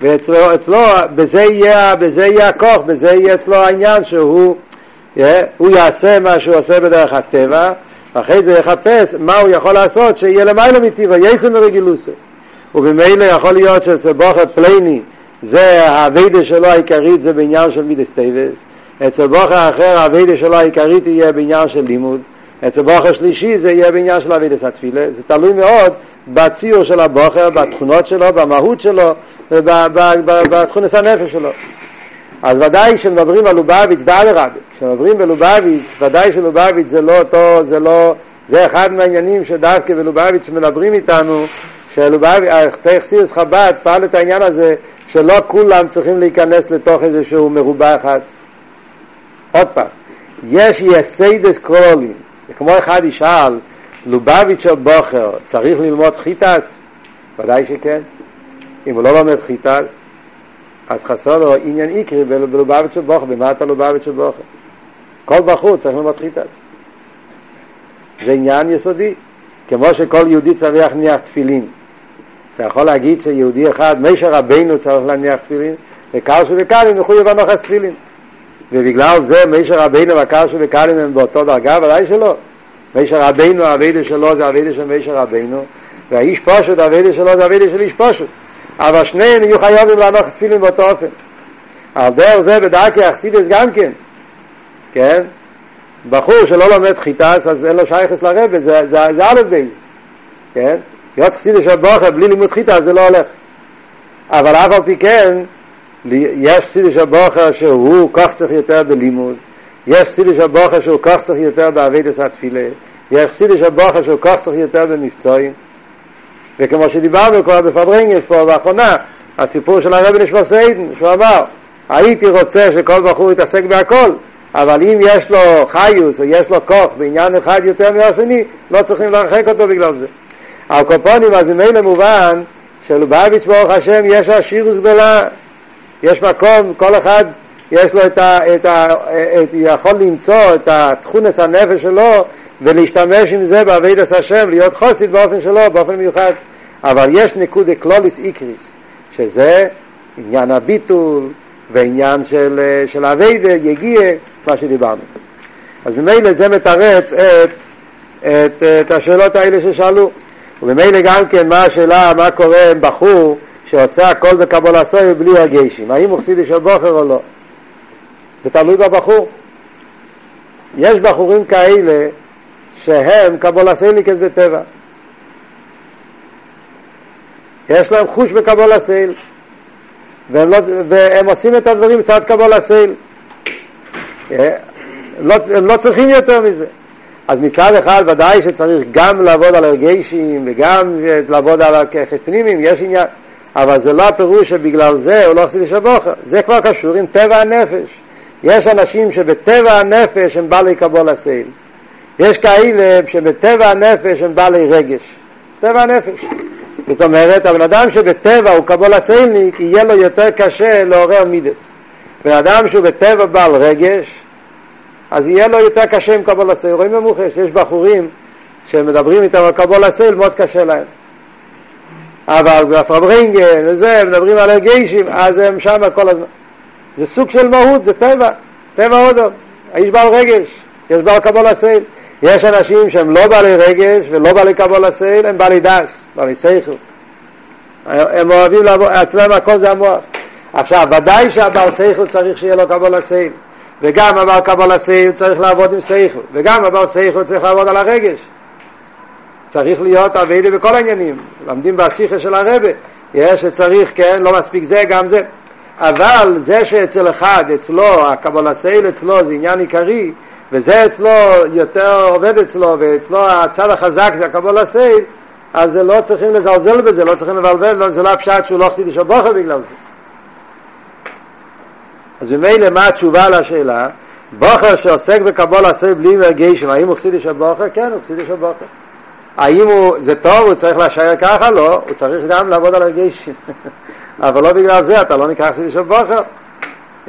ואצלו, אצלו, בזה יהיה, בזה יהיה הכוח, בזה יהיה אצלו העניין שהוא, הוא יעשה מה שהוא עושה בדרך הטבע, ואחרי זה יחפש מה הוא יכול לעשות שיהיה למעלה מטבע, יותר מרגילותו. ובמילא יכול להיות שאצל בחור פלוני זה העבודה שלו העיקרית זה בעניין של מידות טובות, אצל בחור אחר העבודה שלו העיקרית יהיה בעניין של לימוד, אצל בחור שלישי זה יהיה בעניין של עבודת התפילה, זה תלוי מאוד בציור של הבוכר, בתכונות שלו, במהות שלו ובתכונס הנפש שלו. אז ודאי כשמדברים על לובביץ' רבי, כשמדברים בלובביץ', ודאי שלובביץ' זה לא אותו, זה לא, זה אחד מהעניינים שדווקא בלובביץ' מדברים איתנו, שלובביץ', תכסירס חב"ד פעל את העניין הזה, שלא כולם צריכים להיכנס לתוך איזשהו מרובע אחד. עוד פעם, יש יסיידס קרולים, כמו אחד ישאל, לובביץ' או בוכר, צריך ללמוד חיטס? ודאי שכן. אם הוא לא לומד חיטס, אז חסר לו עניין איקרי בלובביץ' ובוכר, במה אתה לובביץ' ובוכר? כל בחור צריך ללמוד חיטס. זה עניין יסודי, כמו שכל יהודי צריך להניח תפילין. אתה יכול להגיד שיהודי אחד, מישר רבינו צריך להניח תפילין, וקרשו וקלים מחויב הנוחס תפילין. ובגלל זה משה רבינו וקל שבקלים הם באותו דרגה, ודאי שלא. משה רבינו, העבודה שלו זה העבודה של משה רבינו, והאיש פשוט, העבודה שלו זה העבודה של איש פשוט. אבל שניהם יהיו חייבים להניח תפילין באותו אופן. על דרך זה בדרכי החסידות גם כן, כן? בחור שלא לומד חיטס, אז אין לו שייכות לרבי, זה, זה, זה א' ב', כן? להיות חסידישע בחור בלי לימוד חיטס זה לא הולך. אבל אף על פי כן, יש חסידס של בוכר שהוא כך צריך יותר בלימוד, יש חסידס של בוכר שהוא כך צריך יותר בעבידת התפילה, יש חסידס של בוכר שהוא כך צריך יותר במבצועים, וכמו שדיברנו כבר בפברנגס פה באחרונה, הסיפור של הרבי נשמע סיידן, שהוא אמר, הייתי רוצה שכל בחור יתעסק בהכל, אבל אם יש לו חיוס או יש לו כוח בעניין אחד יותר מהשני, לא צריכים להרחק אותו בגלל זה. על קופונים, אז ממילא מובן שלובביץ' ברוך השם יש עשירות גדולה, יש מקום, כל אחד יש לו את ה... את ה את, יכול למצוא את התכונס הנפש שלו ולהשתמש עם זה בעבידת השם, להיות חוסית באופן שלו, באופן מיוחד. אבל יש נקודה קלוליס איקריס, שזה עניין הביטול ועניין של, של אביידה, יגיע, מה שדיברנו. אז ממילא זה מתרץ את, את, את השאלות האלה ששאלו. וממילא גם כן מה השאלה, מה קורה עם בחור שעושה הכל בקבול הסוי בלי הגשים, האם הוא חסידי של בוחר או לא? זה תלוי בבחור. יש בחורים כאלה שהם קבול הסייליקס בטבע. יש להם חוש בקבול הסייל, והם, לא, והם עושים את הדברים בצד קבול הסייל. אה, לא, הם לא צריכים יותר מזה. אז מצד אחד ודאי שצריך גם לעבוד על הרגשים וגם לעבוד על הכחש פנימיים, יש עניין, אבל זה לא הפירוש שבגלל זה הוא לא עושה לשבוכר, זה כבר קשור עם טבע הנפש. יש אנשים שבטבע הנפש הם בעלי קבול הסייל. יש כאלה שבטבע הנפש הם בעלי רגש. טבע הנפש. זאת אומרת, הבן אדם שבטבע הוא קבלת עול'ניק, יהיה לו יותר קשה לעורר מידות. בן אדם שהוא בטבע בעל רגש, אז יהיה לו יותר קשה עם קבלת עול. רואים במוחש, יש בחורים שמדברים איתם על קבלת עול, מאוד קשה להם. אבל בפארברענגען וזה, מדברים על הרגשים, אז הם שם כל הזמן. זה סוג של מהות, זה טבע, טבע הודו. יש בעל רגש, יש בעל קבלת עול. יש אנשים שהם לא בעלי רגש ולא בעלי קבלת עול, הם בעלי דעת, בעלי שכל. הם אוהבים לעבור, אצלם הכל זה המוח. עכשיו, ודאי שהבעל שכל צריך שיהיה לו קבלת עול. וגם הבעל קבלת עול צריך לעבוד עם שכל. וגם הבעל שכל צריך לעבוד על הרגש. צריך להיות עבודה בכל העניינים. לומדים בשיחה של הרבי. יש שצריך, כן, לא מספיק זה, גם זה. אבל זה שאצל אחד, אצלו, הקבלת עול אצלו זה עניין עיקרי, וזה אצלו יותר עובד אצלו, ואצלו הצד החזק זה הקבול הסייל, אז זה לא צריכים לזלזל בזה, לא צריכים לבלבל, זה לא הפשט שהוא לא חסיד של בוכר בגלל זה. אז ממילא מה התשובה לשאלה? בוכר שעוסק בקבול הסייל בלי מרגשם, האם הוא חסיד של בוכר? כן, הוא חסיד של בוכר. האם הוא, זה טוב, הוא צריך להישאר ככה? לא, הוא צריך גם לעבוד על הרגשים. אבל לא בגלל זה, אתה לא את זה של בוחר.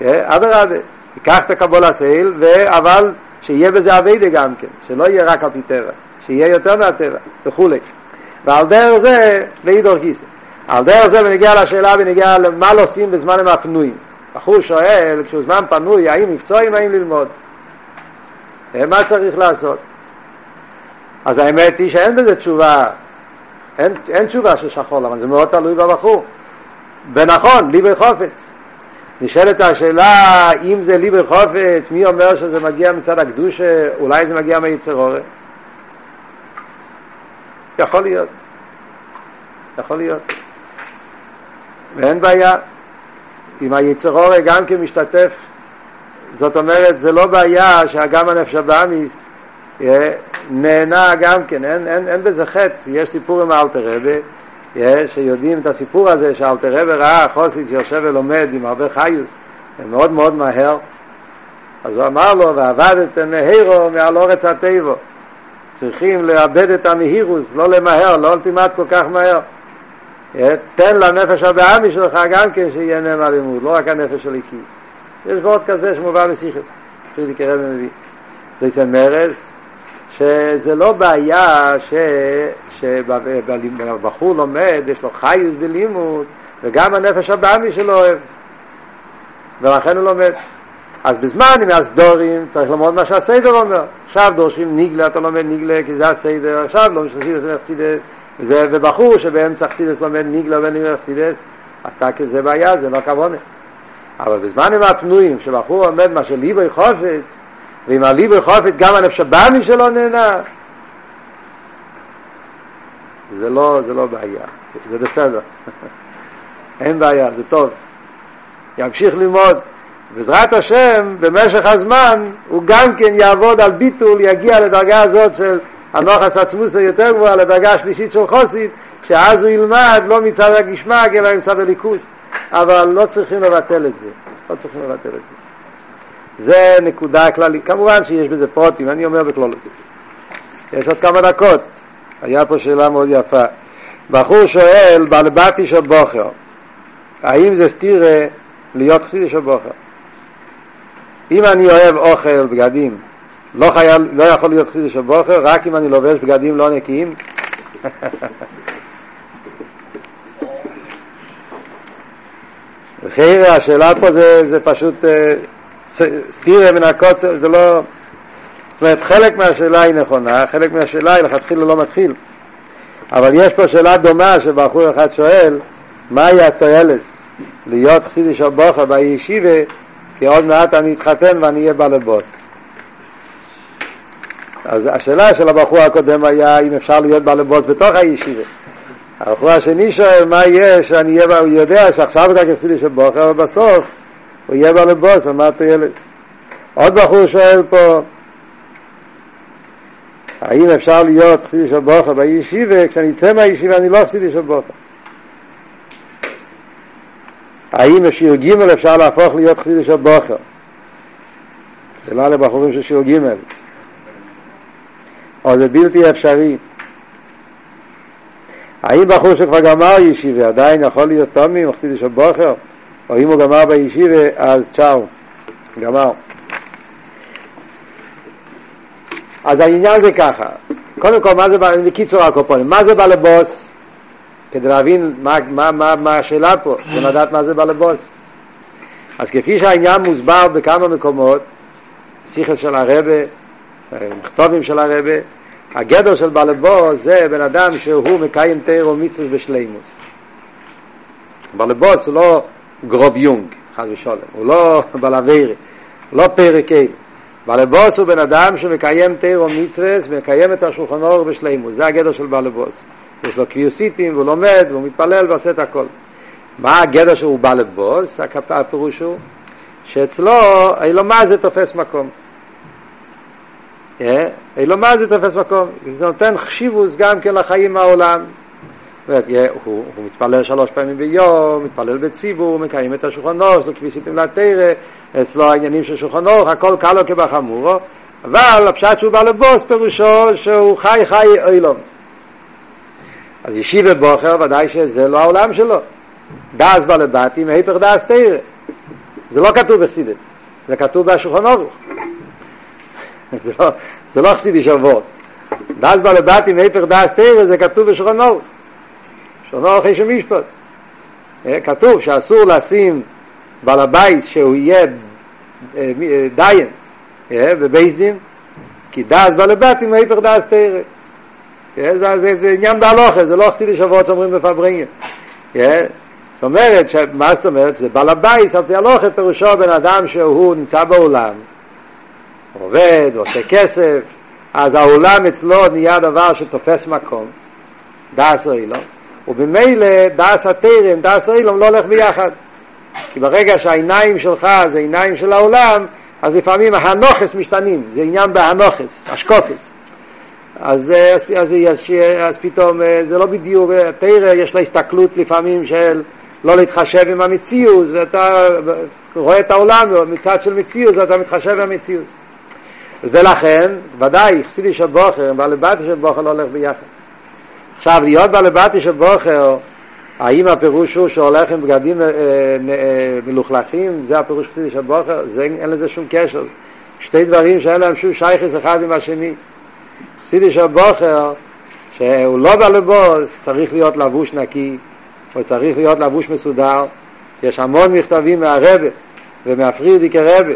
אדרבה, תיקח את הקבול הסייל, אבל שיהיה בזה אביידה גם כן, שלא יהיה רק על פי טבע, שיהיה יותר מהטבע, וכולי. ועל דרך זה, לאידור גיסא. על דרך זה בנגיע לשאלה בנגיע למה לא עושים בזמנים הפנויים. בחור שואל, כשהוא זמן פנוי, האם מקצועים, האם ללמוד? מה צריך לעשות? אז האמת היא שאין בזה תשובה, אין, אין תשובה של שחור, אבל זה מאוד תלוי בבחור. ונכון, ליבי חופץ. נשאלת השאלה, אם זה ליבי חופץ, מי אומר שזה מגיע מצד הקדושה, אולי זה מגיע מיצר אורן? יכול להיות. יכול להיות. ואין בעיה. אם היצר אורן גם כן משתתף, זאת אומרת, זה לא בעיה שגם הנפש הבאמיס נהנה גם כן, אין, אין, אין בזה חטא, יש סיפור עם האלתר רבה, שיודעים את הסיפור הזה שאלתר רבה ראה חוסיד שיושב ולומד עם הרבה חיוס, מאוד מאוד מהר, אז הוא אמר לו, ועבדתם מהירו מעל אורץ הטבע, צריכים לאבד את המהירוס, לא למהר, לא כמעט כל כך מהר. תן לנפש הבאמי שלך גם כן שיהנה מהלימוד, לא רק הנפש של הכיס. יש ועוד כזה שמובא בשיחת, שזה קרב מביא. זה מרס, שזה לא בעיה ש... שבחור לומד, יש לו חיוס בלימוד, וגם הנפש הבאמי שלו אוהב, ולכן הוא לומד. אז בזמן עם הסדורים צריך ללמוד מה שהסדר אומר. עכשיו דורשים ניגלה, אתה לומד ניגלה כי זה הסדר, עכשיו לא משתתפים את חסידס, וזה ובחור שבאמצע חסידס לומד ניגלה וניגלה חסידס, אז תקי זה בעיה, זה לא כוונה. אבל בזמנים הפנויים, שבחור עומד מה שליבוי חופץ, ועם הליבוי חופץ גם הנפש הבאמי שלו נהנה, זה לא, זה לא בעיה, זה בסדר. אין בעיה, זה טוב. ימשיך ללמוד. בעזרת השם, במשך הזמן, הוא גם כן יעבוד על ביטול, יגיע לדרגה הזאת של הנוחס עצמוס היותר גבוהה, לדרגה השלישית של חוסית, שאז הוא ילמד לא מצד הגשמק, אלא מצד הליכוז. אבל לא צריכים לבטל את זה. לא צריכים לבטל את זה. זה נקודה כללית. כמובן שיש בזה פרוטים, אני אומר בכללות. יש עוד כמה דקות. היה פה שאלה מאוד יפה. בחור שואל, בלבתי של בוכר, האם זה סתירה להיות חסידי של בוכר? אם אני אוהב אוכל, בגדים, לא, חייל, לא יכול להיות חסידי של בוכר, רק אם אני לובש בגדים לא נקיים? חייר, השאלה פה זה, זה פשוט אה, סתירה מן הקוצר, זה לא... זאת אומרת, חלק מהשאלה היא נכונה, חלק מהשאלה היא לכתחילה לא מתחיל. אבל יש פה שאלה דומה שבחור אחד שואל, מהי התועלת להיות חסידי של בוכה בישיבה, כי עוד מעט אני אתחתן ואני אהיה בעל הבוס. אז השאלה של הבחור הקודם היה אם אפשר להיות בעל הבוס בתוך הישיבה. הבחור השני שואל מה יהיה שאני יודע שעכשיו אתה כחסידי של בוכה, אבל בסוף הוא יהיה בעל הבוס, מה התועלת? עוד בחור שואל פה, האם אפשר להיות חסידי של בוכה בישיבה, כשאני אצא מהישיבה אני לא חסידי של בוכה. האם בשיר ג' אפשר להפוך להיות חסידי של בוכה? שאלה לבחורים של שיר ג' או זה בלתי אפשרי. האם בחור שכבר גמר ישיבה עדיין יכול להיות תומי, חסידי של בוכר? או אם הוא גמר בישיבה, אז צ'או, גמר. אז העניין זה ככה, קודם כל, מה זה, בקיצור הקופונים, מה זה בעל הבוס? כדי להבין מה, מה, מה, מה השאלה פה, ולדעת מה זה בעל הבוס. אז כפי שהעניין מוסבר בכמה מקומות, שיחס של הרבה, מכתובים של הרבה, הגדר של בעל הבוס זה בן אדם שהוא מקיים תירו ומצווה בשלימוס. בעל הבוס הוא לא גרוב יונג, חס ושלום, הוא לא בעל אבירי, לא פרק אל. בעל הבוס הוא בן אדם שמקיים תירו מצווה ומקיים את השולחן אור בשלימוס, זה הגדר של בעל הבוס. יש לו קיוסיטים והוא לומד והוא מתפלל ועושה את הכל. מה הגדר שהוא בעל הבוס? הפירוש הוא שאצלו אילומה זה תופס מקום. אילומה זה תופס מקום, זה נותן חשיבוס גם כן לחיים מהעולם. הוא, הוא מתפלל שלוש פעמים ביום, מתפלל בציבור, מקיים את השולחן אור, יש לו כביסיתם לתרא, אצלו העניינים של שולחן אור, הכל קל לו כבחמורו, אבל הפשט שהוא בא לבוס פירושו שהוא חי חי אילום. אז ישיבה בוחר ודאי שזה לא העולם שלו. דאס בלבטים, היפר דאס תרא. זה לא כתוב בחסידס, זה כתוב בשולחן אורוך. זה לא, זה לא חסידי שבועות. דאס בלבטים, היפר דאס תרא, זה כתוב בשולחן אורוך. שולחן אורוך יש משפט. כתוב שאסור לשים בעל הבית שהוא יהיה דיין בבייס דין, כי דאס בלבטים, היפר דאס תרא. זה, זה, זה עניין בהלוכה, זה לא חסידי שבועות אומרים בפברנגן. זאת אומרת, מה זאת אומרת? זה בעל הבית, על פי הלוכה פירושו בן אדם שהוא נמצא בעולם, עובד, עושה כסף, אז העולם אצלו נהיה דבר שתופס מקום, דאס אילום, ובמילא דאס התרם, דאס אילום לא הולך ביחד. כי ברגע שהעיניים שלך זה עיניים של העולם, אז לפעמים הנוכס משתנים, זה עניין בהנוכס, אשקופס. אז, אז, אז, אז, אז פתאום זה לא בדיוק, תראה יש לה הסתכלות לפעמים של לא להתחשב עם המציאות, אתה רואה את העולם מצד של מציאות, אתה מתחשב במציאות. ולכן, ודאי, חסידי של בוחר, בעלי בתי של בוחר לא הולך ביחד. עכשיו, להיות בעלי בתי של בוחר, האם הפירוש הוא שהולך עם בגדים מלוכלכים, זה הפירוש חסידי של בוחר, זה, אין לזה שום קשר. שתי דברים שאין להם שום שייכס אחד עם השני. חסידי של בוחר, שהוא לא בא לבוס, צריך להיות לבוש נקי, הוא צריך להיות לבוש מסודר. יש המון מכתבים מהרבה ומהפרידיקי רבה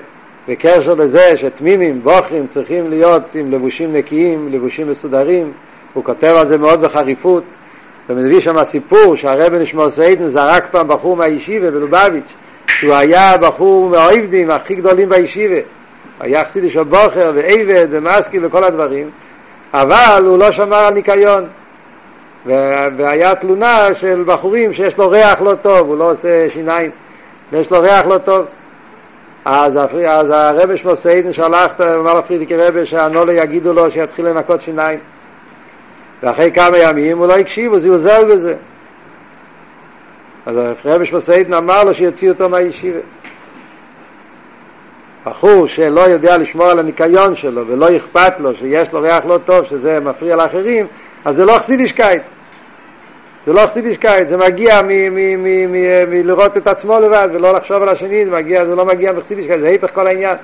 בקשר לזה שתמימים, בוחרים, צריכים להיות עם לבושים נקיים, לבושים מסודרים. הוא כותב על זה מאוד בחריפות, ומביא שם סיפור שהרבה נשמור סיידן זרק פעם בחור מהישיבה בלובביץ', שהוא היה בחור מהאויבדים הכי גדולים בישיבה. היה חסידי של בוחר ועבד ומסקי וכל הדברים, אבל הוא לא שמר על ניקיון. והיה תלונה של בחורים שיש לו ריח לא טוב, הוא לא עושה שיניים, ויש לו ריח לא טוב. אז, אז הרבי שלו סיידן שלח, אמר לפרידיקי רבי שהנולה יגידו לו שיתחיל לנקות שיניים. ואחרי כמה ימים הוא לא הקשיב, הוא זלזל בזה. אז הרבי שלו סיידן אמר לו שיוציא אותו מהישיבה. בחור שלא יודע לשמור על הניקיון שלו ולא אכפת לו שיש לו ריח לא טוב שזה מפריע לאחרים אז זה לא חסידישקייט זה לא חסידישקייט, זה מגיע מלראות את עצמו לבד ולא לחשוב על השני, זה, מגיע, זה לא מגיע מחסידישקייט, זה היפך כל העניין.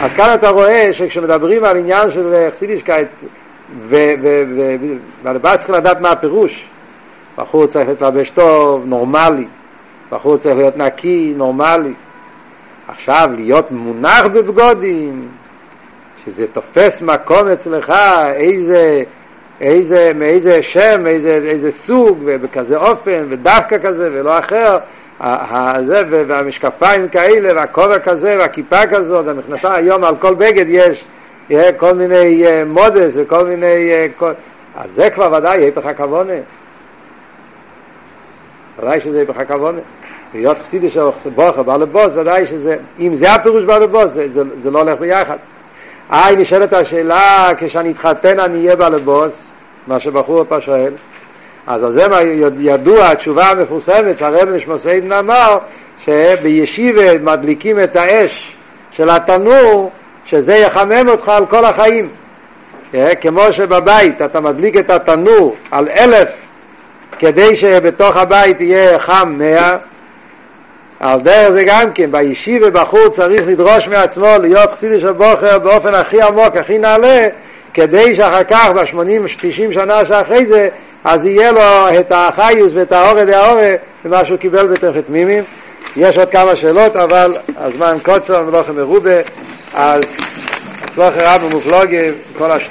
אז כאן אתה רואה שכשמדברים על עניין של חסידישקייט, והלבד צריך לדעת מה הפירוש, בחור צריך להתלבש טוב, נורמלי, בחור צריך להיות נקי, נורמלי. עכשיו, להיות מונח בבגודים, שזה תופס מקום אצלך, איזה... איזה, מאיזה שם, איזה, איזה סוג, ובכזה אופן, ודווקא כזה, ולא אחר, הזה, והמשקפיים כאלה, והכובע כזה, והכיפה כזאת, והמכנסה היום על כל בגד יש כל מיני מודס וכל מיני... כל... אז זה כבר ודאי היפך הכוונה. ודאי שזה היפך הכוונה. להיות חסידי של בוכר, בעל הבוס, ודאי שזה, אם זה הפירוש בעל הבוס, זה, זה, לא הולך ביחד. אה, נשאלת השאלה, כשאני אתחתן אני אהיה בעל הבוס, מה שבחור פה שואל. אז זה ידוע התשובה המפורסמת שהרב נשמוסיידן אמר שבישיבה מדליקים את האש של התנור שזה יחמם אותך על כל החיים. כמו שבבית אתה מדליק את התנור על אלף כדי שבתוך הבית יהיה חם מאה על דרך זה גם כן, בישיבה בחור צריך לדרוש מעצמו להיות חסידי של בוחר באופן הכי עמוק, הכי נעלה כדי שאחר כך, ב-80-90 שנה שאחרי זה, אז יהיה לו את החיוס ואת האורי והאורי ומה שהוא קיבל בתוך תמימים. יש עוד כמה שאלות, אבל הזמן קוצר, מלוכם מרובה, אז אצלוך רב ומופלוגי, כל השטות.